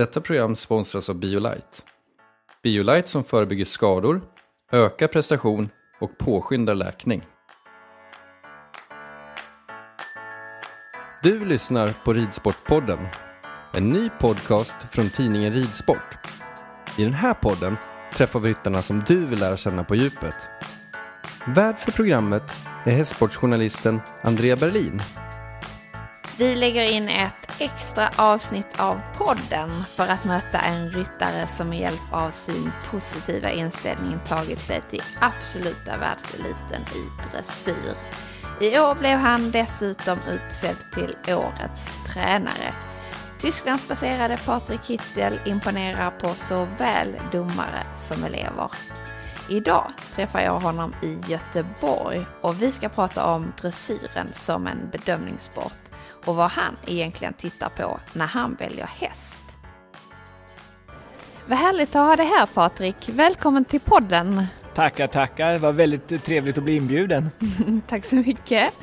Detta program sponsras av Biolight. Biolight som förebygger skador, ökar prestation och påskyndar läkning. Du lyssnar på Ridsportpodden, en ny podcast från tidningen Ridsport. I den här podden träffar vi ryttarna som du vill lära känna på djupet. Värd för programmet är hästsportsjournalisten Andrea Berlin. Vi lägger in ett extra avsnitt av podden för att möta en ryttare som med hjälp av sin positiva inställning tagit sig till absoluta världseliten i dressyr. I år blev han dessutom utsedd till årets tränare. Tysklandsbaserade Patrik Kittel imponerar på såväl domare som elever. Idag träffar jag honom i Göteborg och vi ska prata om dressyren som en bedömningssport och vad han egentligen tittar på när han väljer häst. Vad härligt att ha dig här Patrik. Välkommen till podden. Tackar, tackar. Det var väldigt trevligt att bli inbjuden. Tack så mycket.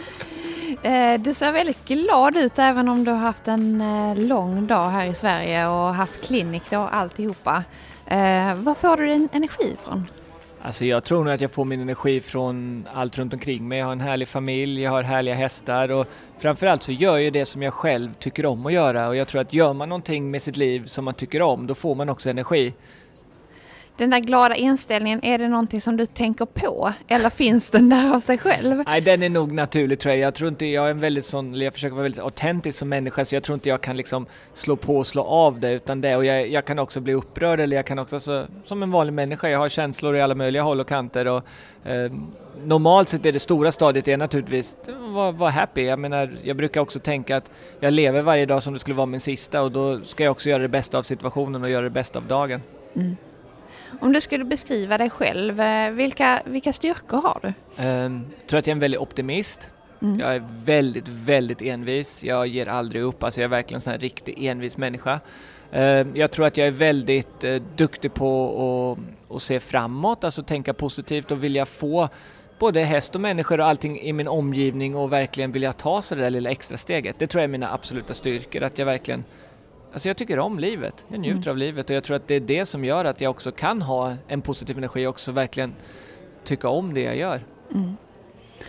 Eh, du ser väldigt glad ut även om du har haft en eh, lång dag här i Sverige och haft klinik och alltihopa. Eh, var får du din energi ifrån? Alltså jag tror nog att jag får min energi från allt runt omkring mig. Jag har en härlig familj, jag har härliga hästar och framförallt så gör jag det som jag själv tycker om att göra och jag tror att gör man någonting med sitt liv som man tycker om då får man också energi. Den där glada inställningen, är det någonting som du tänker på? Eller finns den där av sig själv? Nej, den är nog naturlig tror jag. Jag tror inte, jag är en väldigt sån, jag försöker vara väldigt autentisk som människa så jag tror inte jag kan liksom slå på och slå av det utan det och jag, jag kan också bli upprörd eller jag kan också, alltså, som en vanlig människa, jag har känslor i alla möjliga håll och kanter och eh, normalt sett är det stora stadiet är naturligtvis vara var happy. Jag menar, jag brukar också tänka att jag lever varje dag som det skulle vara min sista och då ska jag också göra det bästa av situationen och göra det bästa av dagen. Mm. Om du skulle beskriva dig själv, eh, vilka, vilka styrkor har du? Um, jag tror att jag är en väldigt optimist. Mm. Jag är väldigt, väldigt envis. Jag ger aldrig upp. Alltså jag är verkligen en sån här riktig envis människa. Uh, jag tror att jag är väldigt uh, duktig på att, att se framåt, alltså tänka positivt och vilja få både häst och människor och allting i min omgivning och verkligen vilja ta sig det där lilla extra steget. Det tror jag är mina absoluta styrkor, att jag verkligen Alltså jag tycker om livet, jag njuter mm. av livet och jag tror att det är det som gör att jag också kan ha en positiv energi och också verkligen tycka om det jag gör. Mm.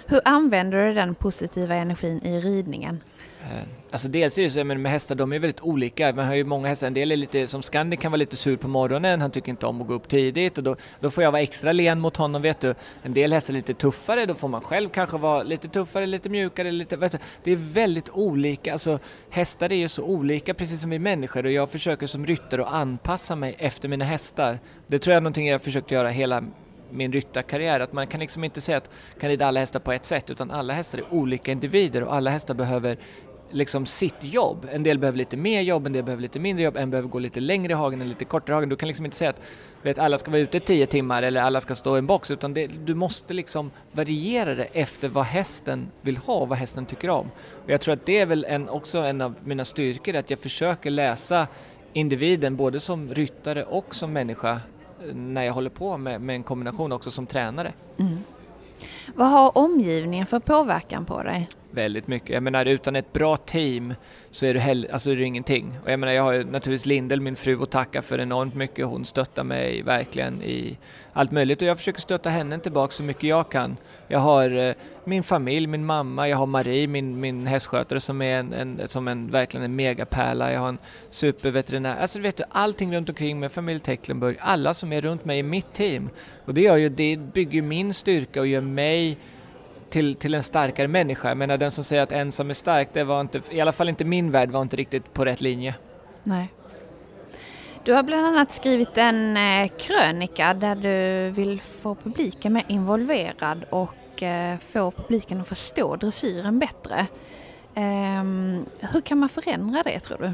Hur använder du den positiva energin i ridningen? Eh, alltså dels är det så med hästar, de är väldigt olika. Man har ju många hästar, en del är lite, som Scandi kan vara lite sur på morgonen, han tycker inte om att gå upp tidigt och då, då får jag vara extra len mot honom vet du. En del hästar är lite tuffare, då får man själv kanske vara lite tuffare, lite mjukare, lite... Vet du, det är väldigt olika, alltså hästar är ju så olika precis som vi människor och jag försöker som ryttare att anpassa mig efter mina hästar. Det tror jag är någonting jag har försökt göra hela min ryttarkarriär, att man kan liksom inte säga att kan rida alla hästar på ett sätt utan alla hästar är olika individer och alla hästar behöver liksom sitt jobb. En del behöver lite mer jobb, en del behöver lite mindre jobb, en behöver gå lite längre i hagen, en lite kortare i hagen. Du kan liksom inte säga att vet, alla ska vara ute tio timmar eller alla ska stå i en box utan det, du måste liksom variera det efter vad hästen vill ha och vad hästen tycker om. Och jag tror att det är väl en, också en av mina styrkor, att jag försöker läsa individen både som ryttare och som människa när jag håller på med, med en kombination också som tränare. Mm. Vad har omgivningen för påverkan på dig? Väldigt mycket. Jag menar utan ett bra team så är det, hell- alltså, är det ingenting. Och jag menar jag har ju naturligtvis Lindel, min fru, att tacka för enormt mycket. Hon stöttar mig verkligen i allt möjligt och jag försöker stötta henne tillbaka så mycket jag kan. Jag har eh, min familj, min mamma, jag har Marie, min, min hästskötare som är en, en, som en, verkligen en megapärla. Jag har en superveterinär. Alltså vet du, allting runt omkring med familj Tecklenburg, alla som är runt mig i mitt team. Och det gör ju, det bygger min styrka och gör mig till, till en starkare människa. Jag menar den som säger att ensam är stark, det var inte, i alla fall inte min värld, var inte riktigt på rätt linje. Nej. Du har bland annat skrivit en eh, krönika där du vill få publiken mer involverad och eh, få publiken att förstå dressyren bättre. Ehm, hur kan man förändra det tror du?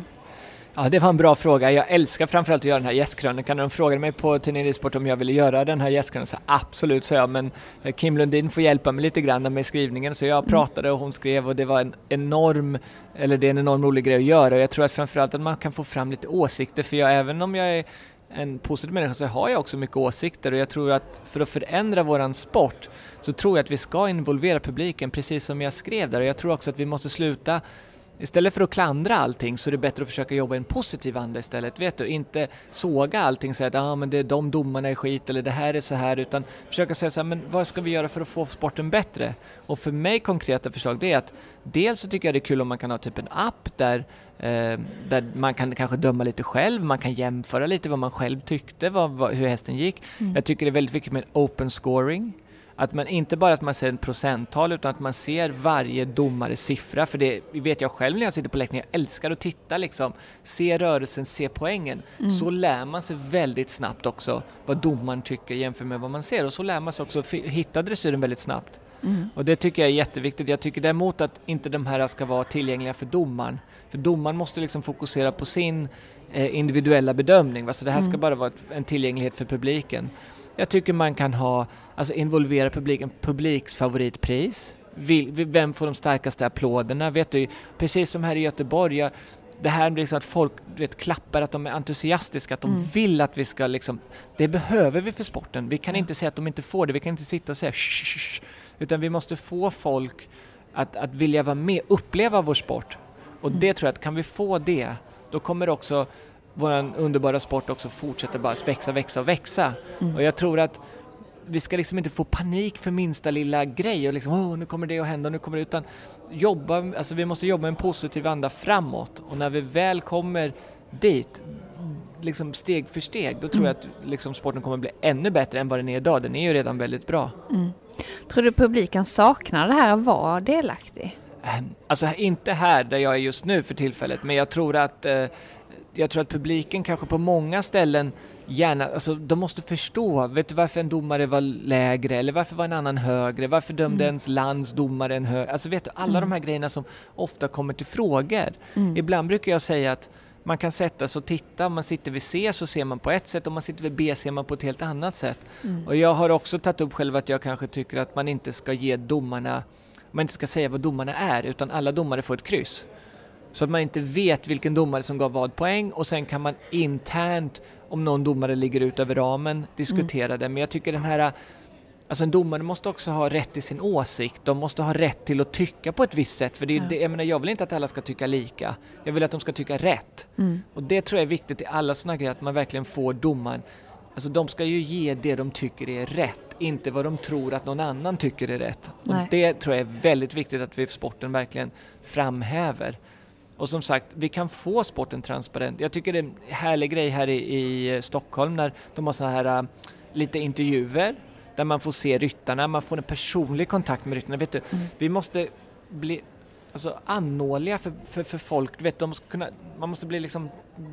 Ja, det var en bra fråga. Jag älskar framförallt att göra den här gästkrönikan. När de frågade mig på Tidningen Sport om jag ville göra den här gästkrönikan, så absolut, sa jag, men eh, Kim Lundin får hjälpa mig lite grann med skrivningen. Så jag mm. pratade och hon skrev och det var en enorm, eller det är en enorm rolig grej att göra. Och jag tror att framförallt att man kan få fram lite åsikter, för jag, även om jag är en positiv människa så har jag också mycket åsikter och jag tror att för att förändra våran sport så tror jag att vi ska involvera publiken precis som jag skrev där och jag tror också att vi måste sluta Istället för att klandra allting så är det bättre att försöka jobba i en positiv anda istället. Vet du, inte såga allting och säga att ah, men det är de domarna är skit eller det här är så här utan försöka säga så här, men vad ska vi göra för att få sporten bättre? Och för mig konkreta förslag det är att dels så tycker jag det är kul om man kan ha typ en app där eh, där man kan kanske döma lite själv, man kan jämföra lite vad man själv tyckte, vad, vad, hur hästen gick. Mm. Jag tycker det är väldigt viktigt med open scoring. Att man inte bara att man ser ett procenttal utan att man ser varje domares siffra. För det vet jag själv när jag sitter på läktaren, jag älskar att titta liksom. Se rörelsen, se poängen. Mm. Så lär man sig väldigt snabbt också vad domaren tycker jämfört med vad man ser. Och så lär man sig också hitta dressyren väldigt snabbt. Mm. Och det tycker jag är jätteviktigt. Jag tycker däremot att inte de här ska vara tillgängliga för domaren. För domaren måste liksom fokusera på sin eh, individuella bedömning. Så det här ska mm. bara vara en tillgänglighet för publiken. Jag tycker man kan ha, alltså involvera publiken, publiks favoritpris. Vem får de starkaste applåderna? Vet du, precis som här i Göteborg, jag, det här blir liksom att folk vet, klappar, att de är entusiastiska, att de mm. vill att vi ska liksom, det behöver vi för sporten. Vi kan mm. inte säga att de inte får det, vi kan inte sitta och säga shh, utan vi måste få folk att, att vilja vara med, uppleva vår sport. Och mm. det tror jag att kan vi få det, då kommer också vår underbara sport också fortsätter bara växa, växa och växa. Mm. Och jag tror att vi ska liksom inte få panik för minsta lilla grej och liksom oh, nu kommer det att hända, nu kommer det, utan jobba, alltså vi måste jobba med en positiv anda framåt och när vi väl kommer dit, liksom steg för steg, då tror mm. jag att liksom sporten kommer bli ännu bättre än vad den är idag. Den är ju redan väldigt bra. Mm. Tror du publiken saknar det här att vara delaktig? Ehm, alltså inte här där jag är just nu för tillfället, men jag tror att eh, jag tror att publiken kanske på många ställen gärna, alltså de måste förstå, vet du varför en domare var lägre eller varför var en annan högre, varför dömde mm. ens lands domare en högre, alltså vet du alla mm. de här grejerna som ofta kommer till frågor. Mm. Ibland brukar jag säga att man kan sätta sig och titta, om man sitter vid C så ser man på ett sätt, om man sitter vid B ser man på ett helt annat sätt. Mm. Och jag har också tagit upp själv att jag kanske tycker att man inte ska ge domarna, man inte ska säga vad domarna är, utan alla domare får ett kryss. Så att man inte vet vilken domare som gav vad poäng och sen kan man internt, om någon domare ligger ut över ramen, diskutera mm. det. Men jag tycker den här Alltså en domare måste också ha rätt till sin åsikt, de måste ha rätt till att tycka på ett visst sätt. För det, ja. det, jag, menar, jag vill inte att alla ska tycka lika, jag vill att de ska tycka rätt. Mm. Och det tror jag är viktigt i alla sådana grejer, att man verkligen får domaren, alltså de ska ju ge det de tycker är rätt, inte vad de tror att någon annan tycker är rätt. Och det tror jag är väldigt viktigt att vi i sporten verkligen framhäver. Och som sagt, vi kan få sporten transparent. Jag tycker det är en härlig grej här i, i Stockholm när de har såna här uh, lite intervjuer där man får se ryttarna, man får en personlig kontakt med ryttarna. Vet du, mm. Vi måste bli alltså, annåliga för, för, för folk. Vet, de måste kunna, man måste bli liksom,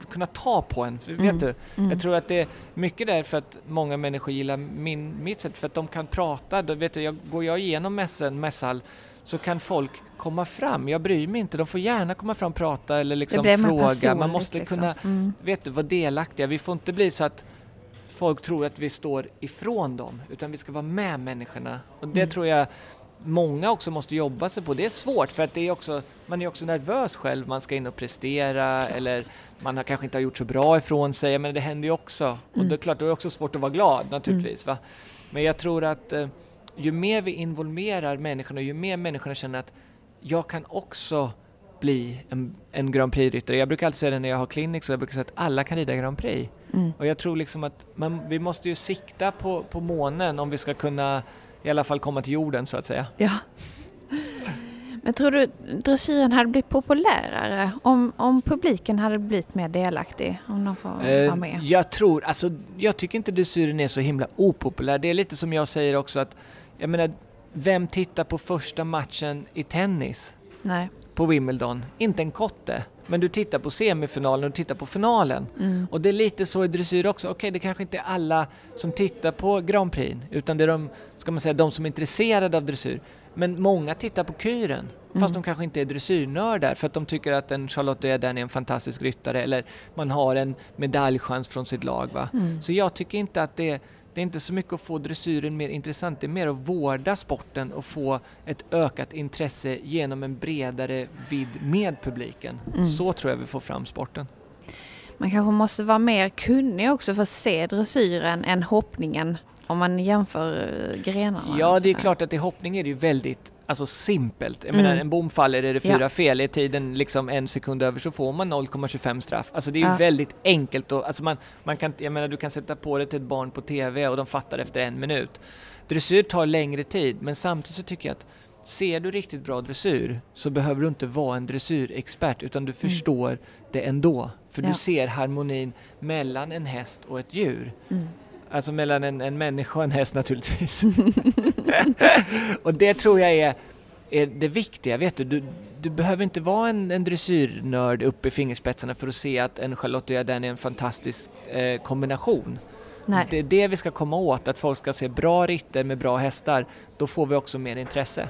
kunna ta på en. För, mm. Vet du? Mm. Jag tror att det är mycket därför att många människor gillar min, mitt sätt, för att de kan prata. Då, vet du, jag, går jag igenom mässen, mässhall så kan folk komma fram. Jag bryr mig inte. De får gärna komma fram och prata eller liksom mer fråga. Man måste liksom. kunna Mm. vet du, vara delaktiga. Vi får inte bli så att folk tror att vi står ifrån dem, utan vi ska vara med människorna. Och det Mm. tror jag många också måste jobba sig på. Det är svårt för att det är också, man är också nervös själv. Man ska in och prestera eller man har kanske inte har gjort så bra ifrån sig. Men det händer ju också. Och Mm. det är klart, då är det också svårt att vara glad naturligtvis. Va? Men jag tror att eh, ju mer vi involverar människorna, ju mer människorna känner att jag kan också bli en, en Grand Prix-ryttare. Jag brukar alltid säga det när jag har clinics, så jag brukar säga att alla kan rida Grand Prix. Mm. Och jag tror liksom att man, vi måste ju sikta på, på månen om vi ska kunna i alla fall komma till jorden så att säga. Ja. Men tror du dressyren hade blivit populärare om, om publiken hade blivit mer delaktig? Om de får Eh, vara med? jag tror, alltså jag tycker inte dressyren är så himla opopulär. Det är lite som jag säger också att, jag menar, vem tittar på första matchen i tennis Nej. på Wimbledon? Inte en kotte. Men du tittar på semifinalen och tittar på finalen. Mm. Och det är lite så i dressyr också. Okej, det kanske inte är alla som tittar på Grand Prix, utan det är de, ska man säga, de som är intresserade av dressyr. Men många tittar på kuren, fast de kanske inte är dressyrnördar för att de tycker att en Charlotte Eden är en fantastisk ryttare eller man har en medaljchans från sitt lag. Va? Så jag tycker inte att det, det är inte så mycket att få dressyren mer intressant, det är mer att vårda sporten och få ett ökat intresse genom en bredare vidd med publiken. Så tror jag vi får fram sporten. Man kanske måste vara mer kunnig också för att se dressyren än hoppningen om man jämför eh, grenarna. Ja, det är klart att i hoppning är det ju väldigt alltså simpelt. Jag Mm. menar, en bom faller, är det fyra Ja. fel, är tiden liksom en sekund över så får man 0,25 straff. Alltså det är ju Ja. väldigt enkelt och alltså man, man kan, jag menar du kan sätta på det till ett barn på TV och de fattar efter en minut. Dressyr tar längre tid, men samtidigt så tycker jag att ser du riktigt bra dressyr så behöver du inte vara en dressyrexpert utan du förstår det ändå. För Mm. Ja. du ser harmonin mellan en häst och ett djur. Mm. Alltså mellan en, en människa och en häst naturligtvis. och det tror jag är, är det viktiga, vet du. Du, du behöver inte vara en, en dressyrnörd uppe i fingerspetsarna för att se att en Charlotte Jardin är en fantastisk eh, kombination. Nej. Det är det vi ska komma åt, att folk ska se bra ritter med bra hästar. Då får vi också mer intresse.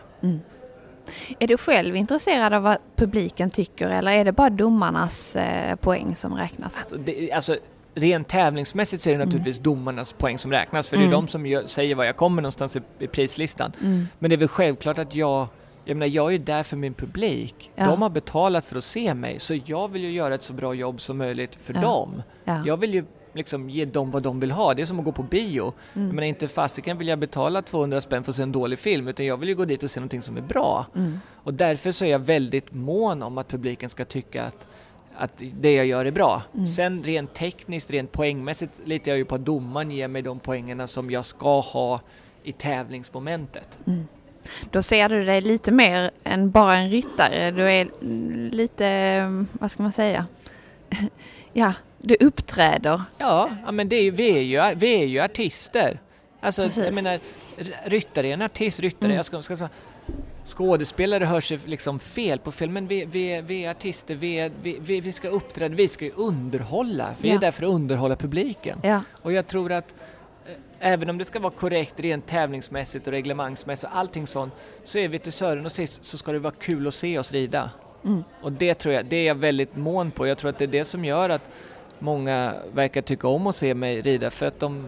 Är du själv intresserad av vad publiken tycker eller är det bara domarnas eh, poäng som räknas? Alltså, det, alltså, rent tävlingsmässigt så är det naturligtvis domarnas poäng som räknas för det är Mm. de som gör, säger var jag kommer någonstans i, i prislistan. Mm. Men det är väl självklart att jag jag menar, jag är ju där för min publik. Ja. De har betalat för att se mig, så jag vill ju göra ett så bra jobb som möjligt för Ja. dem. Ja. Jag vill ju liksom ge dem vad de vill ha. Det är som att gå på bio. Mm. Menar, inte fasiken vill jag betala 200 spänn för att se en dålig film, utan jag vill ju gå dit och se någonting som är bra. Mm. Och därför så är jag väldigt mån om att publiken ska tycka att, att det jag gör är bra. Mm. Sen rent tekniskt, rent poängmässigt litar jag ju på att domaren ger mig de poängerna som jag ska ha i tävlingsmomentet. Då ser du dig lite mer än bara en ryttare. Du är mm, lite, mm, vad ska man säga? Ja, du uppträder. Ja, men det är, ju- vi, är ju, vi är ju artister. Alltså, Precis. jag menar, ryttare är en artist, ryttare, Mm. jag ska, ska, säga, skådespelare hör sig liksom fel på film, men vi, vi, vi är artister, vi, är, vi, vi, vi ska uppträda, vi ska ju underhålla. Vi Ja. är där för att underhålla publiken. Ja, Och jag tror att eh, även om det ska vara korrekt rent tävlingsmässigt och reglementsmässigt och allting sånt, så är vi till Sören och sist så ska det vara kul att se oss rida. Mm. Och det tror jag, det är jag väldigt mån på. Jag tror att det är det som gör att många verkar tycka om att se mig rida för att de,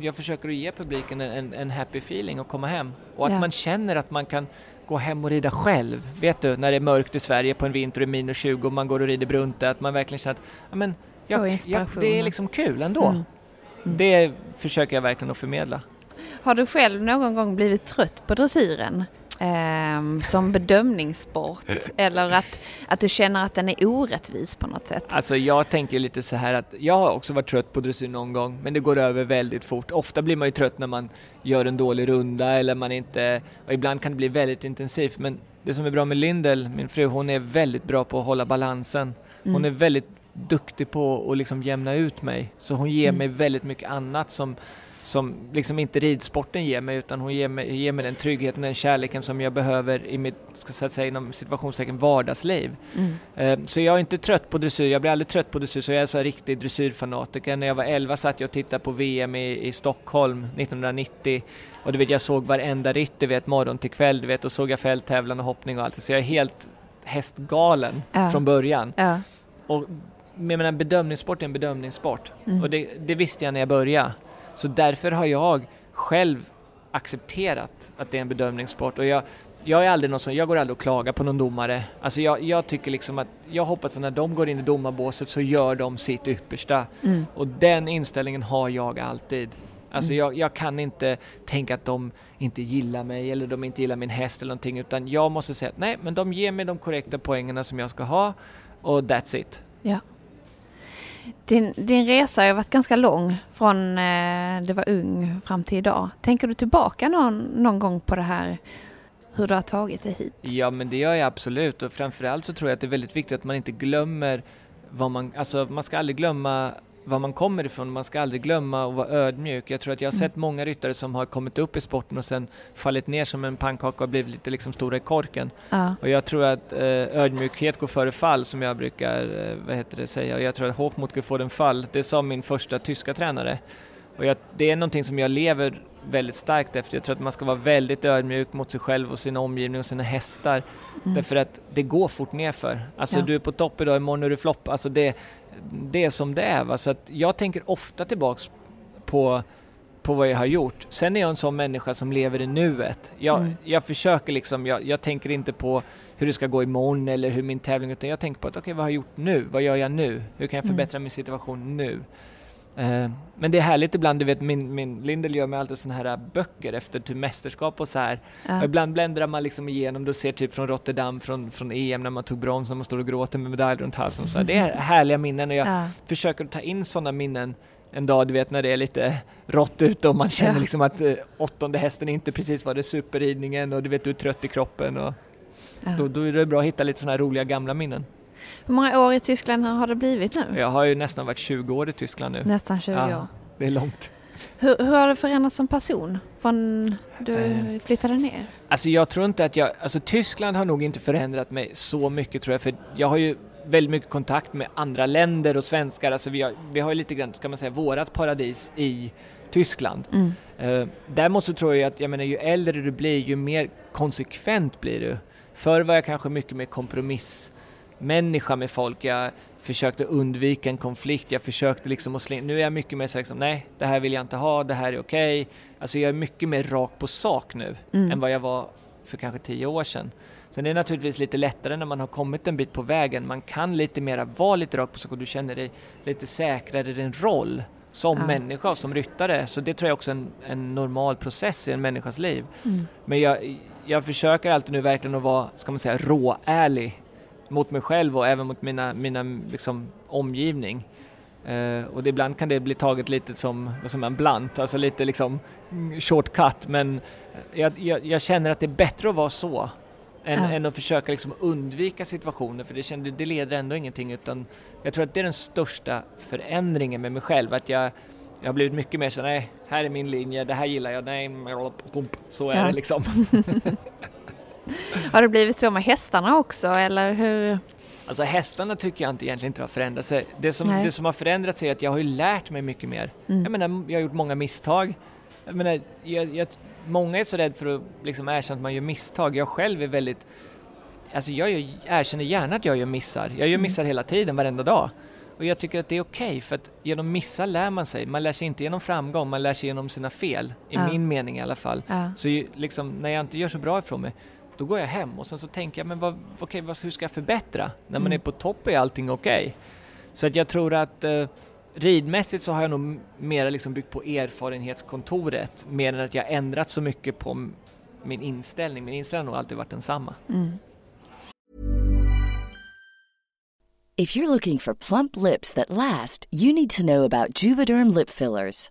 jag försöker ge publiken en, en happy feeling och komma hem. Och att Ja. man känner att man kan gå hem och rida själv. Vet du, när det är mörkt i Sverige på en vinter är minus 20 och man går och rider Brunte, att man verkligen känner att ja, men, jag, jag, det är liksom kul ändå. Mm. Det försöker jag verkligen att förmedla. Har du själv någon gång blivit trött på dressyren? Ehm, som bedömningssport? Eller att, att du känner att den är orättvis på något sätt? Alltså jag tänker lite så här att jag har också varit trött på dressyr någon gång, men det går över väldigt fort. Ofta blir man ju trött när man gör en dålig runda eller man inte, och ibland kan det bli väldigt intensivt. Men det som är bra med Lindel, min fru, hon är väldigt bra på att hålla balansen. Hon Mm. är väldigt duktig på att liksom jämna ut mig. Så hon ger Mm. mig väldigt mycket annat som som liksom inte ridsporten ger mig utan hon ger mig, ger mig den tryggheten, den kärleken som jag behöver i mitt, ska säga inom situationstecken, vardagsliv. Mm. Eh, så jag är inte trött på dressyr, jag blir aldrig trött på dressyr så jag är så riktig dressyrfanatiker. När jag var 11 satt jag och tittade på VM i, i Stockholm 1990 och du vet jag såg varenda ritt, du vet morgon till kväll, du vet och såg jag fälttävlan och hoppning och allt. Så jag är helt hästgalen ja. från början. Ja. Och jag menar, bedömningssport är en bedömningssport mm. och det, det visste jag när jag började. Så därför har jag själv accepterat att det är en bedömningssport och jag, jag är aldrig någon som, jag går aldrig och klagar på någon domare. Alltså jag, jag tycker liksom att, jag hoppas att när de går in i domarbåset så gör de sitt yppersta. Mm. Och den inställningen har jag alltid. Alltså mm. jag, jag, kan inte tänka att de inte gillar mig eller de inte gillar min häst eller någonting utan jag måste säga att nej men de ger mig de korrekta poängerna som jag ska ha och that's it. Ja. Din, din resa har varit ganska lång från eh, du var ung fram till idag. Tänker du tillbaka någon, någon gång på det här hur du har tagit dig hit? Ja men det gör jag absolut och framförallt så tror jag att det är väldigt viktigt att man inte glömmer vad man, alltså man ska aldrig glömma var man kommer ifrån. Man ska aldrig glömma att vara ödmjuk. Jag tror att jag har sett många ryttare som har kommit upp i sporten och sen fallit ner som en pannkaka och blivit lite liksom stora i korken. Ja. Och jag tror att eh, ödmjukhet går före fall som jag brukar eh, vad heter det, säga. Och jag tror att Hochmut går före fall. Det sa min första tyska tränare. Och jag, det är någonting som jag lever väldigt starkt efter. Jag tror att man ska vara väldigt ödmjuk mot sig själv och sin omgivning och sina hästar. Mm. Därför att det går fort nerför. Alltså ja. du är på topp idag, imorgon är du flopp. Alltså det, det är som det är. Va? Så att jag tänker ofta tillbaks på, på vad jag har gjort. Sen är jag en sån människa som lever i nuet. Jag, mm. jag försöker liksom, jag, jag, tänker inte på hur det ska gå imorgon eller hur min tävling, utan jag tänker på att okej, okay, vad har jag gjort nu? Vad gör jag nu? Hur kan jag mm. förbättra mm. min situation nu? Uh, men det är härligt ibland, du vet min, min Lindel gör mig alltid sådana här böcker efter typ mästerskap och så här. Ja. Och ibland bländrar man liksom igenom, du ser typ från Rotterdam, från, från EM när man tog brons, när man står och gråter med medalj runt halsen och så här. Det är härliga minnen och jag ja. försöker ta in sådana minnen en dag, du vet när det är lite rått ute och man känner ja. liksom att eh, åttonde hästen inte precis var det superridningen och du vet du är trött i kroppen och då, då är det bra att hitta lite sådana här roliga gamla minnen. Hur många år i Tyskland har det blivit nu? Jag har ju nästan varit 20 år i Tyskland nu. Nästan 20 ja, år. Det är långt. Hur, hur har du förändrats som person från du eh. flyttade ner? Alltså jag tror inte att jag, alltså Tyskland har nog inte förändrat mig så mycket tror jag för jag har ju väldigt mycket kontakt med andra länder och svenskar, alltså vi har, vi har ju lite grann, ska man säga, vårat paradis i Tyskland. Mm. Uh, däremot så tror jag att, jag menar ju äldre du blir ju mer konsekvent blir du. Förr var jag kanske mycket mer kompromiss människa med folk. Jag försökte undvika en konflikt. Jag försökte liksom att slänga... Nu är jag mycket mer så liksom, nej, det här vill jag inte ha, det här är okej. Okay. Alltså jag är mycket mer rak på sak nu mm. än vad jag var för kanske tio år sedan. Sen är det naturligtvis lite lättare när man har kommit en bit på vägen. Man kan lite mera vara lite rak på sak och du känner dig lite säkrare i din roll som ja. människa och som ryttare. Så det tror jag också är en, en normal process i en människas liv. Mm. Men jag, jag försöker alltid nu verkligen att vara, ska man säga, råärlig mot mig själv och även mot mina, mina liksom, omgivning. Uh, och det, ibland kan det bli taget lite som, som en blant, alltså lite liksom shortcut, men jag, jag, jag känner att det är bättre att vara så än, ja. än att försöka liksom undvika situationer, för det, kände, det leder ändå ingenting, utan jag tror att det är den största förändringen med mig själv, att jag, jag har blivit mycket mer så nej, här är min linje, det här gillar jag, nej, så är ja. det liksom. Har det blivit så med hästarna också eller hur? Alltså hästarna tycker jag inte egentligen inte har förändrat sig. Det som, det som har förändrats är att jag har ju lärt mig mycket mer. Mm. Jag menar, jag har gjort många misstag. Jag menar, jag, jag, många är så rädda för att liksom erkänna att man gör misstag. Jag själv är väldigt... Alltså jag gör, erkänner gärna att jag gör missar. Jag gör mm. missar hela tiden, varenda dag. Och jag tycker att det är okej, okay, för att genom missar lär man sig. Man lär sig inte genom framgång, man lär sig genom sina fel. I ja. min mening i alla fall. Ja. Så liksom, när jag inte gör så bra ifrån mig, då går jag hem och sen så tänker jag, men vad, okay, vad, hur ska jag förbättra? När man mm. är på topp är allting okej. Okay. Så att jag tror att eh, ridmässigt så har jag nog mer liksom byggt på erfarenhetskontoret mer än att jag ändrat så mycket på min inställning. Min inställning har nog alltid varit densamma. Mm. If you're looking for plump lips that last, you need to know about juvederm lip fillers.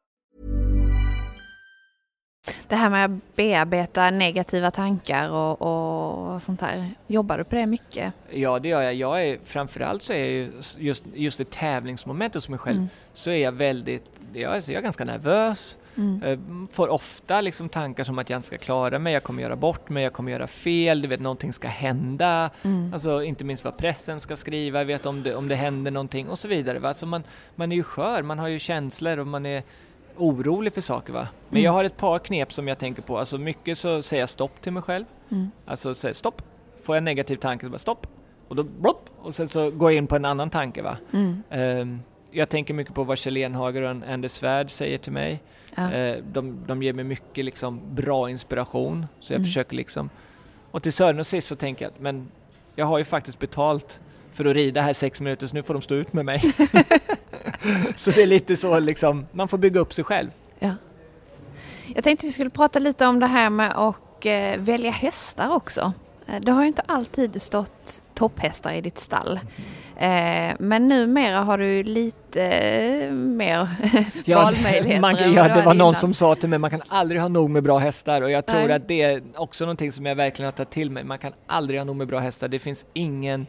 Det här med att bearbeta negativa tankar och, och sånt här. Jobbar du på det mycket? Ja, det gör jag. jag är, framförallt så är jag ju just, just det tävlingsmomentet hos mig själv Mm. så är jag väldigt, jag är, jag är ganska nervös. Mm. Eh, Får ofta liksom tankar som att jag inte ska klara mig, jag kommer göra bort mig, jag kommer göra fel, du vet någonting ska hända. Mm. Alltså inte minst vad pressen ska skriva, vet om det, om det händer någonting och så vidare. Va? Alltså man, man är ju skör, man har ju känslor och man är orolig för saker. Va? Men Mm. jag har ett par knep som jag tänker på. Alltså mycket så säger jag stopp till mig själv. Mm. Alltså säger stopp. Får jag en negativ tanke så bara stopp. Och då blopp. Och sen så går jag in på en annan tanke. Va? Mm. Ehm, jag tänker mycket på vad Kjell Enhager och Anders Svärd säger till mig. Ja. Eh, de, de ger mig mycket liksom, bra inspiration. Så jag Mm. försöker liksom... Och till Sören och sist så tänker jag att men jag har ju faktiskt betalt för att rida här sex minuter så nu får de stå ut med mig. så det är lite så liksom, man får bygga upp sig själv. Ja. Jag tänkte vi skulle prata lite om det här med att eh, välja hästar också. Eh, Det har ju inte alltid stått topphästar i ditt stall. Eh, men numera har du lite eh, mer valmöjligheter man, ja, det var någon innan. som sa till mig, man kan aldrig ha nog med bra hästar och jag tror Nej. att det är också någonting som jag verkligen har tagit till mig. Man kan aldrig ha nog med bra hästar. Det finns ingen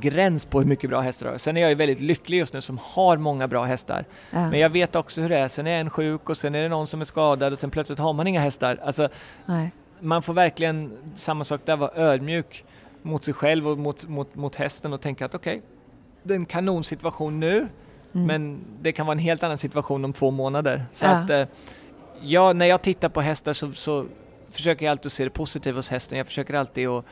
gräns på hur mycket bra hästar jag har. Sen är jag ju väldigt lycklig just nu som har många bra hästar. Ja. Men jag vet också hur det är. Sen är en sjuk och sen är det någon som är skadad och sen plötsligt har man inga hästar. Alltså, Nej. man får verkligen, samma sak där, vara ödmjuk mot sig själv och mot, mot, mot hästen och tänka att okej, det är en kanonsituation nu, Mm. men det kan vara en helt annan situation om två månader. Så Ja. att, eh, ja, när jag tittar på hästar så, så försöker jag alltid att se det positiva hos hästen. Jag försöker alltid att,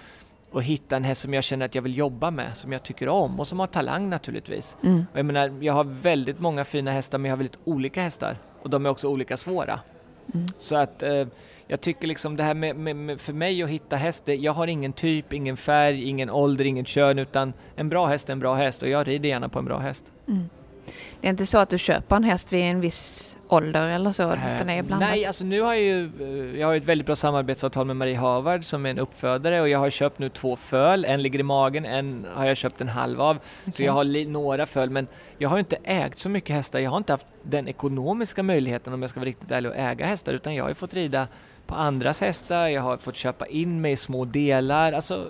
att hitta en häst som jag känner att jag vill jobba med, som jag tycker om och som har talang naturligtvis. Mm. Och jag menar, jag har väldigt många fina hästar men jag har väldigt olika hästar och de är också olika svåra. Mm. Så att eh, jag tycker liksom det här med, med, med för mig att hitta häst, det, jag har ingen typ, ingen färg, ingen ålder, ingen kön utan en bra häst är en bra häst och jag rider gärna på en bra häst. Mm. Det är inte så att du köper en häst vid en viss ålder eller så? Utan det är blandat? Nej, alltså nu har jag ju eh, jag har ett väldigt bra samarbetsavtal med Marie Havard som är en uppfödare och jag har köpt nu två föl. En ligger i magen, en har jag köpt en halv av. Så Okej. jag har några föl men jag har inte ägt så mycket hästar. Jag har inte haft den ekonomiska möjligheten om jag ska vara riktigt ärlig att äga hästar utan jag har ju fått rida på andras hästar, jag har fått köpa in mig i små delar. Alltså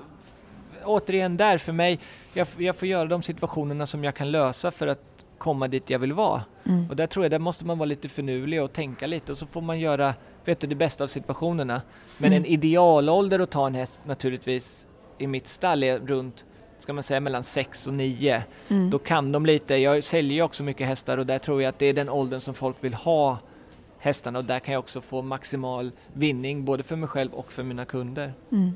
återigen där för mig, jag, jag får göra de situationerna som jag kan lösa för att komma dit jag vill vara. Mm. Och där tror jag, där måste man vara lite finurlig och tänka lite och så får man göra, vet du, det bästa av situationerna. Men Mm. en idealålder att ta en häst naturligtvis i mitt stall är runt ska man säga mellan 6 och 9. Mm. Då kan de lite, jag säljer ju också mycket hästar och där tror jag att det är den åldern som folk vill ha hästarna och där kan jag också få maximal vinning både för mig själv och för mina kunder. Mm.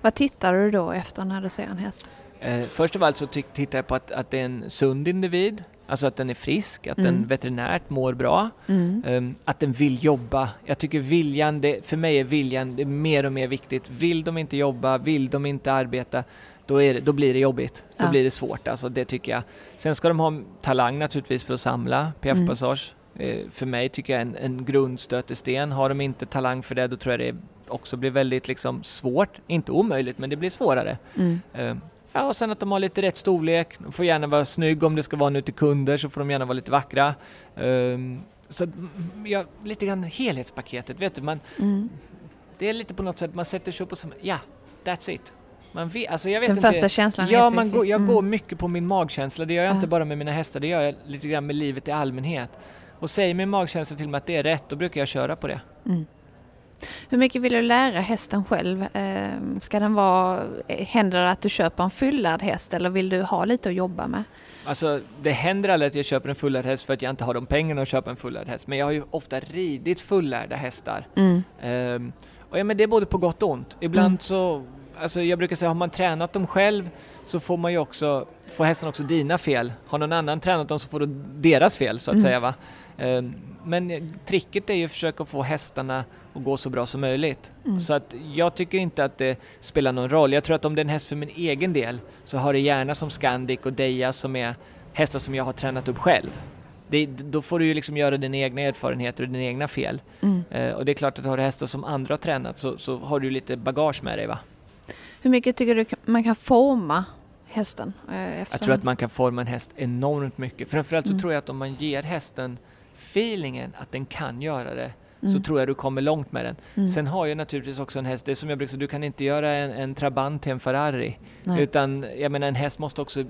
Vad tittar du då efter när du ser en häst? Eh, först av allt så tittar jag på att, att det är en sund individ, alltså att den är frisk, att Mm. den veterinärt mår bra, Mm. ehm, att den vill jobba. Jag tycker viljan, det, för mig är viljan det är mer och mer viktigt. Vill de inte jobba, vill de inte arbeta, då, är det, då blir det jobbigt. Då Ja. blir det svårt, alltså det tycker jag. Sen ska de ha talang naturligtvis för att samla PF-passage. Eh, för mig tycker jag en, en grundstötesten. Har de inte talang för det, då tror jag det också blir väldigt liksom svårt. Inte omöjligt, men det blir svårare. Mm. Eh, Ja, och sen att de har lite rätt storlek. De får gärna vara snygg om det ska vara nu till kunder så får de gärna vara lite vackra. Ehm, så mm, ja, lite grann helhetspaketet, vet du. Man, Mm. det är lite på något sätt, man sätter sig upp och så, ja, that's it. Man vet, alltså jag vet Den inte, första känslan Ja, man går, jag Mm. går mycket på min magkänsla. Det gör jag Ja. inte bara med mina hästar, det gör jag lite grann med livet i allmänhet. Och säger min magkänsla till mig att det är rätt, då brukar jag köra på det. Mm. Hur mycket vill du lära hästen själv? Ehm, Ska den vara, händer det att du köper en fullärd häst eller vill du ha lite att jobba med? Alltså, det händer aldrig att jag köper en fullärd häst för att jag inte har de pengarna att köpa en fullärd häst. Men jag har ju ofta ridit fullärda hästar. Mm. Ehm, och ja, men det är både på gott och ont. Ibland Mm. så, alltså jag brukar säga, har man tränat dem själv så får man ju också, får hästen också dina fel. Har någon annan tränat dem så får du deras fel så att Mm. säga va. Ehm, men tricket är ju att försöka få hästarna att gå så bra som möjligt. Mm. Så att jag tycker inte att det spelar någon roll. Jag tror att om det är en häst för min egen del så har det gärna som Scandic och Deja som är hästar som jag har tränat upp själv. Det, då får du ju liksom göra dina egna erfarenheter och dina egna fel. Mm. Eh, och det är klart att har du hästar som andra har tränat så, så har du lite bagage med dig va? Hur mycket tycker du man kan forma hästen? eh, Jag tror att man kan forma en häst enormt mycket. Framförallt så Mm. tror jag att om man ger hästen feelingen att den kan göra det så Mm. tror jag du kommer långt med den. Mm. Sen har jag naturligtvis också en häst, det som jag brukar säga, du kan inte göra en, en Trabant till en Ferrari. Nej. Utan jag menar en häst måste också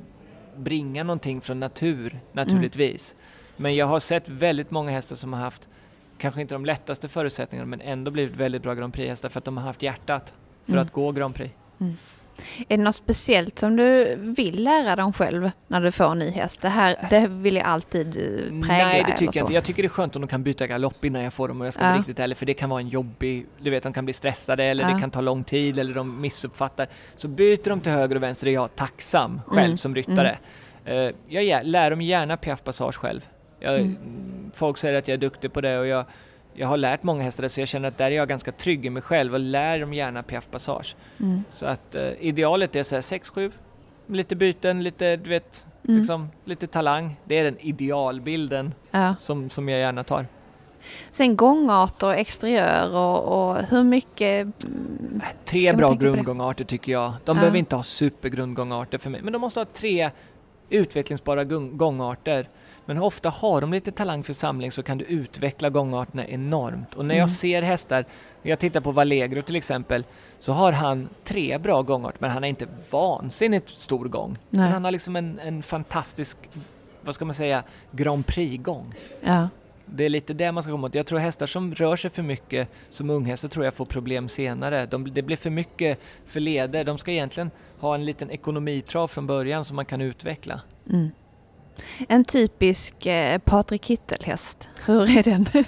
bringa någonting från natur naturligtvis. Men jag har sett väldigt många hästar som har haft kanske inte de lättaste förutsättningarna men ändå blivit väldigt bra Grand Prix-hästar för att de har haft hjärtat för Mm. att gå Grand Prix. Är det något speciellt som du vill lära dem själv när du får en ny häst? Det här det vill jag alltid eh, prägla Nej, det tycker jag inte. Jag tycker det är skönt om de kan byta galopp innan jag får dem och jag ska Ja. vara riktigt ärlig för det kan vara en jobbig, du vet de kan bli stressade eller Ja. det kan ta lång tid eller de missuppfattar. Så byter de till höger och vänster är jag tacksam själv Mm. som ryttare. Eh, jag lär dem gärna piaff passage själv. Jag, Mm. Folk säger att jag är duktig på det och jag, jag har lärt många hästar så jag känner att där är jag ganska trygg i mig själv och lär dem gärna piaff passage. Mm. Så att eh, idealet är så här 6-7, lite byten, lite du vet, Mm. liksom, lite talang. Det är den idealbilden Ja. som, som jag gärna tar. Sen gångarter och exteriör och, och hur mycket... mm, Tre bra grundgångarter tycker jag. De Ja. behöver inte ha supergrundgångarter för mig, men de måste ha tre utvecklingsbara gångarter. Men ofta har de lite talang för samling så kan du utveckla gångarterna enormt. Och när Mm. jag ser hästar, jag tittar på Valegro till exempel, så har han tre bra gångarter men han är inte vansinnigt stor gång. Nej. Men han har liksom en, en fantastisk, vad ska man säga, Grand Prix-gång. Ja. Det är lite det man ska komma åt. Jag tror hästar som rör sig för mycket som unghästar tror jag får problem senare. De, det blir för mycket för leder. De ska egentligen ha en liten ekonomitrav från början som man kan utveckla. Mm. En typisk eh, Patrik Kittel-häst. Hur är den?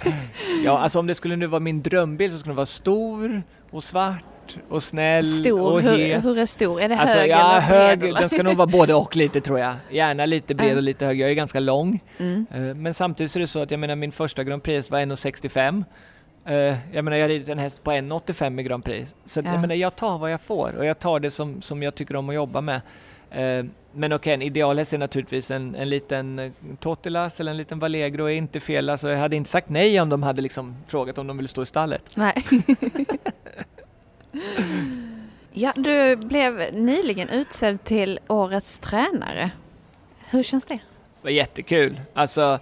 Ja, alltså om det skulle nu vara min drömbild så skulle den vara stor och svart och snäll Stor, och hur, het. hur är stor? Är det Alltså, hög ja, eller hög, bred? den ska nog vara både och lite tror jag. Gärna lite bred Ja. och lite hög. Jag är ganska lång. Mm. Eh, Men samtidigt så är det så att jag menar min första Grand Prix var 1,65. Eh, Jag menar jag har ridit en häst på 1,85 i Grand Prix. Så att, Ja. jag menar jag tar vad jag får och jag tar det som, som jag tycker om att jobba med. Eh, Men okej, en idealhäst är naturligtvis en, en liten Totilas eller en liten Valegro är inte fel. Alltså jag hade inte sagt nej om de hade liksom frågat om de ville stå i stallet. Nej. ja, du blev nyligen utsedd till årets tränare. Hur känns det? Det var jättekul. Alltså,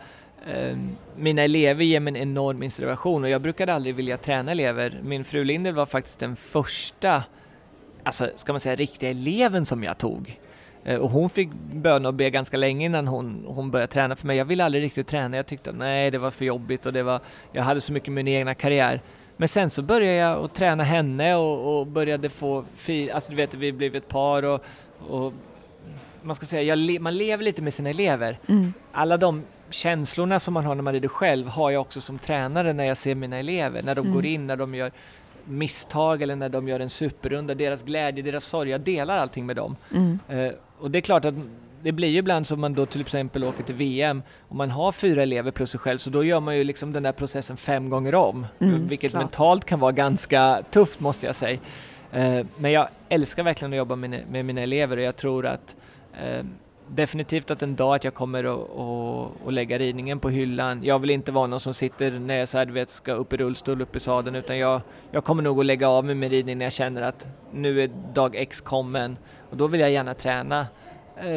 eh, mina elever ger mig en enorm inspiration och jag brukade aldrig vilja träna elever. Min fru Lindel var faktiskt den första, alltså ska man säga riktiga eleven som jag tog. Eh, och hon fick böna och be ganska länge innan hon, hon började träna för mig. Jag ville aldrig riktigt träna, jag tyckte nej det var för jobbigt och det var, jag hade så mycket med min egna karriär. Men sen så började jag att träna henne och, och började få, alltså du vet vi blev ett par och, och man ska säga, le, man lever lite med sina elever. Mm. Alla de känslorna som man har när man rider själv har jag också som tränare när jag ser mina elever. När de Mm. går in, när de gör misstag eller när de gör en superrunda, deras glädje, deras sorg. Jag delar allting med dem. Mm. Eh, och det är klart att det blir ju ibland som man då till exempel åker till VM och man har fyra elever plus sig själv så då gör man ju liksom den där processen fem gånger om. Mm, vilket klart. mentalt kan vara ganska tufft måste jag säga. Eh, men jag älskar verkligen att jobba med, mina elever och jag tror att eh, definitivt att en dag att jag kommer att, lägga ridningen på hyllan. Jag vill inte vara någon som sitter när jag så här, vet, ska upp i rullstol, upp i sadeln utan jag, jag kommer nog att lägga av mig med ridning när jag känner att nu är dag X kommen och då vill jag gärna träna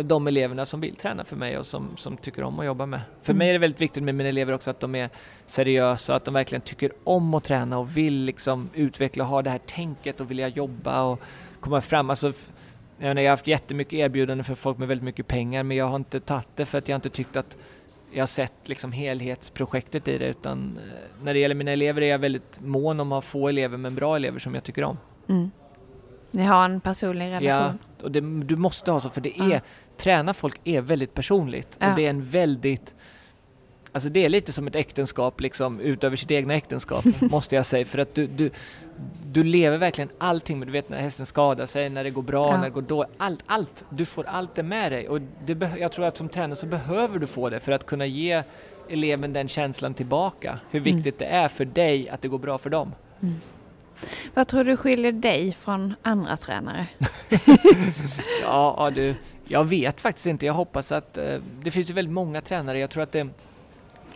de eleverna som vill träna för mig och som, som tycker om att jobba med. För Mm. mig är det väldigt viktigt med mina elever också att de är seriösa, att de verkligen tycker om att träna och vill liksom utveckla och ha det här tänket och vilja jobba och komma fram. Alltså, jag, menar, jag har haft jättemycket erbjudanden för folk med väldigt mycket pengar men jag har inte tagit det för att jag inte tyckt att jag har sett liksom helhetsprojektet i det utan eh, när det gäller mina elever är jag väldigt mån om att ha få elever men bra elever som jag tycker om. Mm. Ni har en personlig relation? Ja, och det, du måste ha så för det är, Ja. träna folk är väldigt personligt Ja. och det är en väldigt Alltså det är lite som ett äktenskap liksom utöver sitt egna äktenskap måste jag säga för att du, du, du lever verkligen allting med, du vet när hästen skadar sig, när det går bra, Ja. när det går dåligt, allt, allt, du får allt det med dig och det, jag tror att som tränare så behöver du få det för att kunna ge eleven den känslan tillbaka, hur Mm. viktigt det är för dig att det går bra för dem. Vad tror du skiljer dig från andra tränare? Ja, du, jag vet faktiskt inte. Jag hoppas att eh, det finns ju väldigt många tränare. Jag tror att det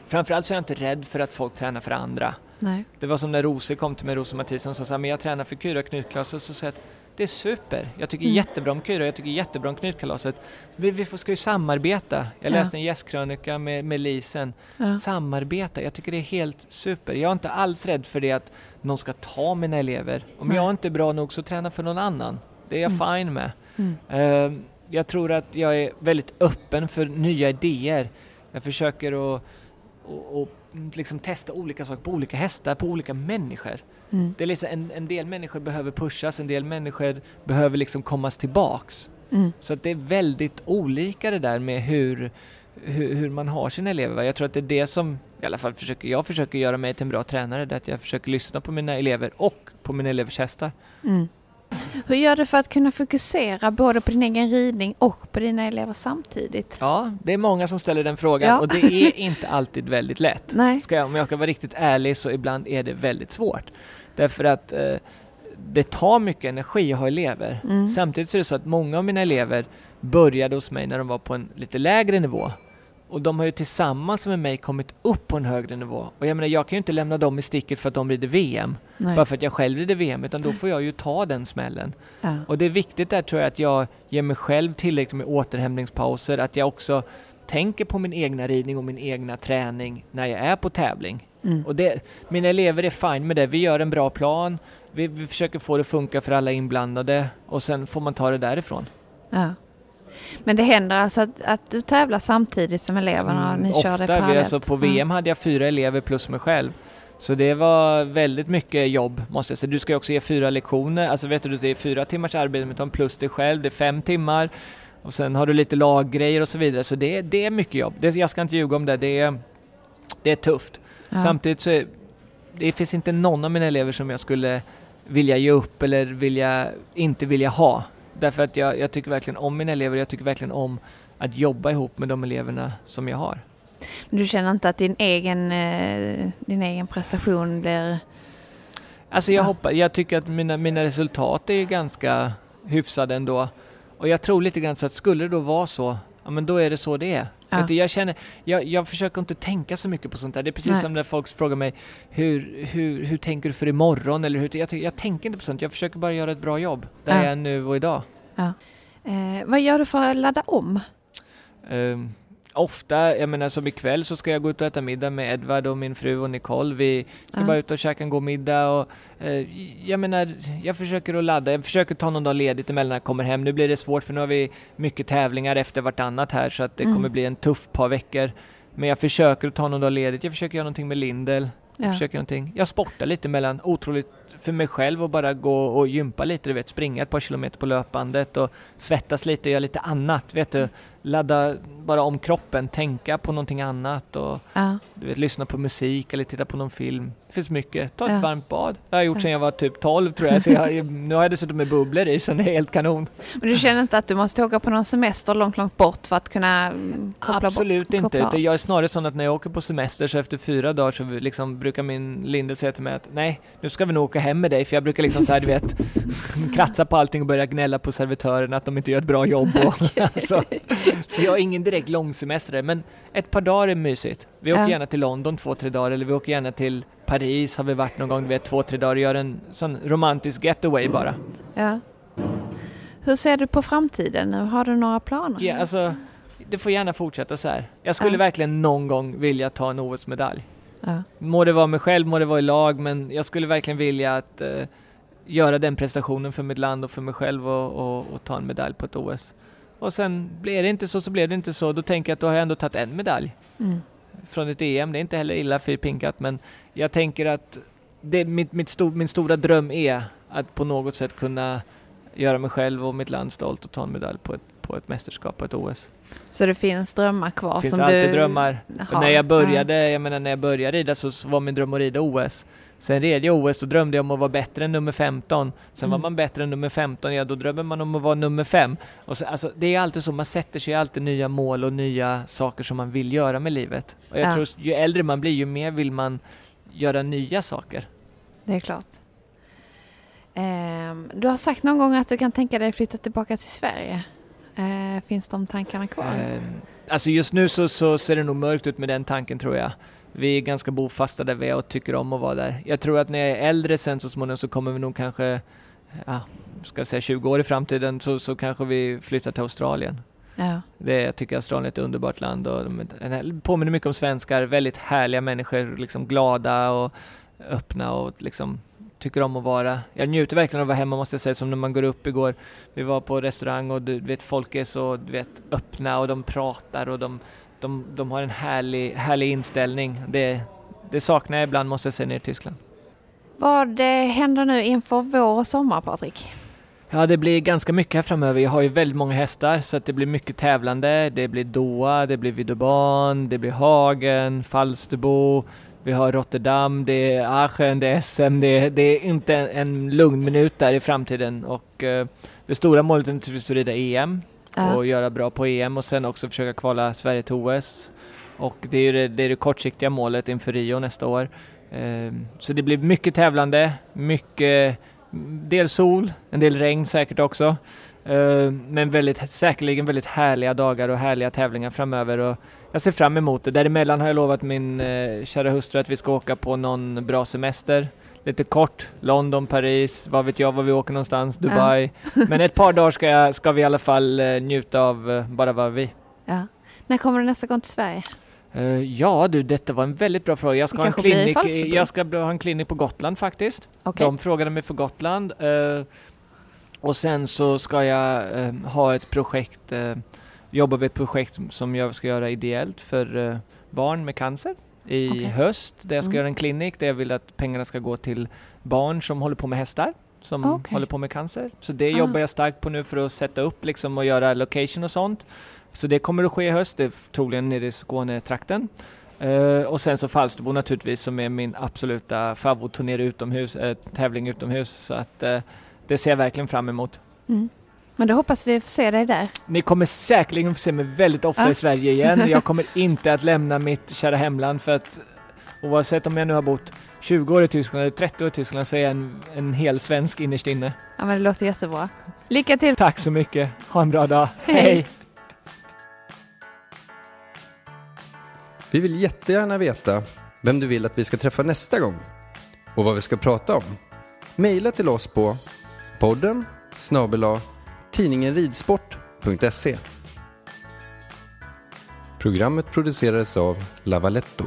Framförallt så är jag inte rädd för att folk tränar för andra. Nej. Det var som när Rose kom till mig, Rose Mathisen, och sa men jag tränar för Kyra knytkalaset. Så sa jag att det är super. Jag tycker Mm. jättebra om Kyra, jag tycker jättebra om knytkalaset. Vi, vi får- ska ju samarbeta. Jag Ja. läste en gästkrönika med, med Lisen. Ja. Samarbeta, jag tycker det är helt super. Jag är inte alls rädd för det att någon ska ta mina elever. Om Nej. jag inte är bra nog så träna för någon annan. Det är jag Mm. fine med. Mm. Eh, jag tror att jag är väldigt öppen för nya idéer. Jag försöker att och, och liksom testa olika saker på olika hästar, på olika människor. Mm. Det är liksom en, en del människor behöver pushas, en del människor behöver liksom kommas tillbaks. Mm. Så att det är väldigt olika det där med hur, hur, hur man har sina elever. Jag tror att det är det som i alla fall försöker, jag försöker göra mig till en bra tränare, det är att jag försöker lyssna på mina elever och på mina elevers hästar. Mm. Hur gör du för att kunna fokusera både på din egen ridning och på dina elever samtidigt? Ja, det är många som ställer den frågan Ja. och det är inte alltid väldigt lätt. Nej. Ska jag, om jag ska vara riktigt ärlig så ibland är det väldigt svårt. Därför att eh, det tar mycket energi att ha elever. Mm. Samtidigt så är det så att många av mina elever började hos mig när de var på en lite lägre nivå. Och de har ju tillsammans med mig kommit upp på en högre nivå. Och jag menar, jag kan ju inte lämna dem i sticket för att de rider VM. Nej. Bara för att jag själv rider VM, utan då får jag ju ta den smällen. Ja. Och det är viktigt där tror jag att jag ger mig själv tillräckligt med återhämtningspauser, att jag också tänker på min egna ridning och min egna träning när jag är på tävling. Mm. Och det, mina elever är fine med det. Vi gör en bra plan, vi, vi försöker få det att funka för alla inblandade och sen får man ta det därifrån. Ja. Men det händer alltså att, att du tävlar samtidigt som eleverna och Mm, ni kör det ofta, vi, parallellt? alltså på VM hade jag fyra elever plus mig själv. Så det var väldigt mycket jobb måste jag säga. Du ska ju också ge fyra lektioner, alltså vet du, det är fyra timmars arbete med dem plus dig själv, det är fem timmar. Och sen har du lite laggrejer och så vidare, så det, är- det är mycket jobb. Det, jag ska inte ljuga om det, det är, det är tufft. Ja. Samtidigt så är, det finns inte någon av mina elever som jag skulle vilja ge upp eller vilja, inte vilja ha. Därför att jag, jag tycker verkligen om mina elever, jag tycker verkligen om att jobba ihop med de eleverna som jag har. Men du känner inte att din egen, eh, din egen prestation blir... Alltså jag, Ja. hoppas, jag tycker att mina, mina resultat är ganska hyfsade ändå. Och jag tror lite grann så att skulle det då vara så, ja men då är det så det är. Ja. Du, jag, känner, jag, jag försöker inte tänka så mycket på sånt där. Det är precis Nej. som när folk frågar mig hur, hur, hur tänker du för imorgon? Eller hur, jag, jag tänker inte på sånt, jag försöker bara göra ett bra jobb. Där Ja. jag är nu och idag. Eh, vad gör du för att ladda om? Ehm, ofta, jag menar som ikväll så ska jag gå ut och äta middag med Edvard och min fru och Nicole. Vi ska Ja. bara ut och käka en god middag och eh, jag menar, jag försöker att ladda. Jag försöker ta någon dag ledigt emellan när jag kommer hem. Nu blir det svårt för nu har vi mycket tävlingar efter vartannat här så att det Mm. kommer bli en tuff par veckor. Men jag försöker att ta någon dag ledigt. Jag försöker göra någonting med Lindel. Jag Ja. försöker någonting. Jag sportar lite mellan, otroligt för mig själv att bara gå och gympa lite, du vet, springa ett par kilometer på löpbandet och svettas lite och göra lite annat, vet du. Ladda bara om kroppen, tänka på någonting annat och Ja. du vet, lyssna på musik eller titta på någon film. Det finns mycket. Ta ett Ja. varmt bad. Det har jag gjort sedan jag var typ 12 tror jag, så jag, nu har jag dessutom med bubblor i så det är helt kanon. Men du känner inte att du måste åka på någon semester långt, långt bort för att kunna koppla Absolut bort, inte. koppla jag är snarare sån att när jag åker på semester så efter fyra dagar så liksom brukar min Linde säga till mig att nej, nu ska vi nog åka hem med dig. För jag brukar liksom så här, du vet, kratsa på allting och börja gnälla på servitörerna att de inte gör ett bra jobb. Och, alltså, så jag har ingen direkt långsemester. Men ett par dagar är mysigt. Vi åker Ja. gärna till London två, tre dagar eller vi åker gärna till Paris har vi varit någon gång, du vet, två, tre dagar och gör en sån romantisk getaway bara. Ja. Hur ser du på framtiden nu? Har du några planer? Ja, alltså, det får gärna fortsätta så här. Jag skulle Ja. verkligen någon gång vilja ta en OS-medalj. Ja. Må det vara mig själv, må det vara i lag, men jag skulle verkligen vilja att eh, göra den prestationen för mitt land och för mig själv och, och, och ta en medalj på ett OS. Och sen blir det inte så, så blir det inte så. Då tänker jag att då har jag ändå tagit en medalj Mm. från ett EM. Det är inte heller illa fyrpinkat, men jag tänker att det, mitt, mitt sto, min stora dröm är att på något sätt kunna göra mig själv och mitt land stolt och ta en medalj på ett, på ett mästerskap, på ett OS. Så det finns drömmar kvar Det finns alltid drömmar. Och när jag började, jag menar när jag började rida så, så var min dröm att rida OS. Sen red jag OS, då drömde jag om att vara bättre än nummer 15. Sen var Mm. man bättre än nummer 15, ja då drömmer man om att vara nummer 5. Och så, alltså, det är alltid så, man sätter sig alltid nya mål och nya saker som man vill göra med livet. Och jag Ja. tror ju äldre man blir, ju mer vill man göra nya saker. Det är klart. Ehm, du har sagt någon gång att du kan tänka dig flytta tillbaka till Sverige. Eh, finns de tankarna kvar? Ehm, alltså just nu så, så ser det nog mörkt ut med den tanken tror jag. Vi är ganska bofasta där vi är och tycker om att vara där. Jag tror att när jag är äldre sen så småningom så kommer vi nog kanske, ja, ska säga 20 år i framtiden så, så kanske vi flyttar till Australien. ja. Det, jag tycker Australien är ett underbart land och de, påminner mycket om svenskar, väldigt härliga människor, liksom glada och öppna och liksom tycker om att vara. Jag njuter verkligen av att vara hemma måste jag säga, som när man går upp igår. Vi var på restaurang och du vet, folk är så du vet, öppna och de pratar och de, de, de har en härlig, härlig inställning. Det, det saknar jag ibland måste jag säga nere i Tyskland. Vad händer nu inför vår och sommar, Patrik? Ja, det blir ganska mycket här framöver. Jag har ju väldigt många hästar så att det blir mycket tävlande. Det blir Doha, det blir Videoban, det blir Hagen, Falsterbo, vi har Rotterdam, det är Aachen, det är SM. Det är, det är inte en, en lugn minut där i framtiden och eh, det stora målet är naturligtvis att rida EM Ja. och göra bra på EM och sen också försöka kvala Sverige till OS. Och det är det, det, är det kortsiktiga målet inför Rio nästa år. Eh, så det blir mycket tävlande, mycket del sol, en del regn säkert också. Eh, men väldigt, säkerligen väldigt härliga dagar och härliga tävlingar framöver. Och jag ser fram emot det. Däremellan har jag lovat min eh, kära hustru att vi ska åka på någon bra semester. Lite kort, London, Paris, vad vet jag var vi åker någonstans, Dubai. Men ett par dagar ska, jag, ska vi i alla fall eh, njuta av bara vara vi. Ja. När kommer du nästa gång till Sverige? Ja du, detta var en väldigt bra fråga. Jag ska, ha en, klinik, jag ska ha en klinik på Gotland faktiskt. Okej. De frågade mig för Gotland. Och sen så ska jag eh, ha ett projekt, eh, jobba med ett projekt som jag ska göra ideellt för eh, barn med cancer i Okej. höst. Där jag ska Mm. göra en klinik där jag vill att pengarna ska gå till barn som håller på med hästar. Som Okej. håller på med cancer. Så det Ah. jobbar jag starkt på nu för att sätta upp liksom och göra location och sånt. Så det kommer att ske i höst, det troligen nere i Skånetrakten. Uh, och sen så Falsterbo naturligtvis som är min absoluta favoritturnering utomhus, eh, tävling utomhus. Så att eh, det ser jag verkligen fram emot. Mm. Men då hoppas vi får se dig där. Ni kommer säkerligen få se mig väldigt ofta Ja. i Sverige igen. Jag kommer inte att lämna mitt kära hemland för att oavsett om jag nu har bott 20 år i Tyskland eller 30 år i Tyskland så är jag en, en hel svensk innerst inne. Ja, men det låter jättebra. Lycka till! Tack så mycket. Ha en bra dag. Hej. Hej. Vi vill jättegärna veta vem du vill att vi ska träffa nästa gång och vad vi ska prata om. Maila till oss på podden snabel-a tidningenridsport.se Programmet producerades av Lavaletto.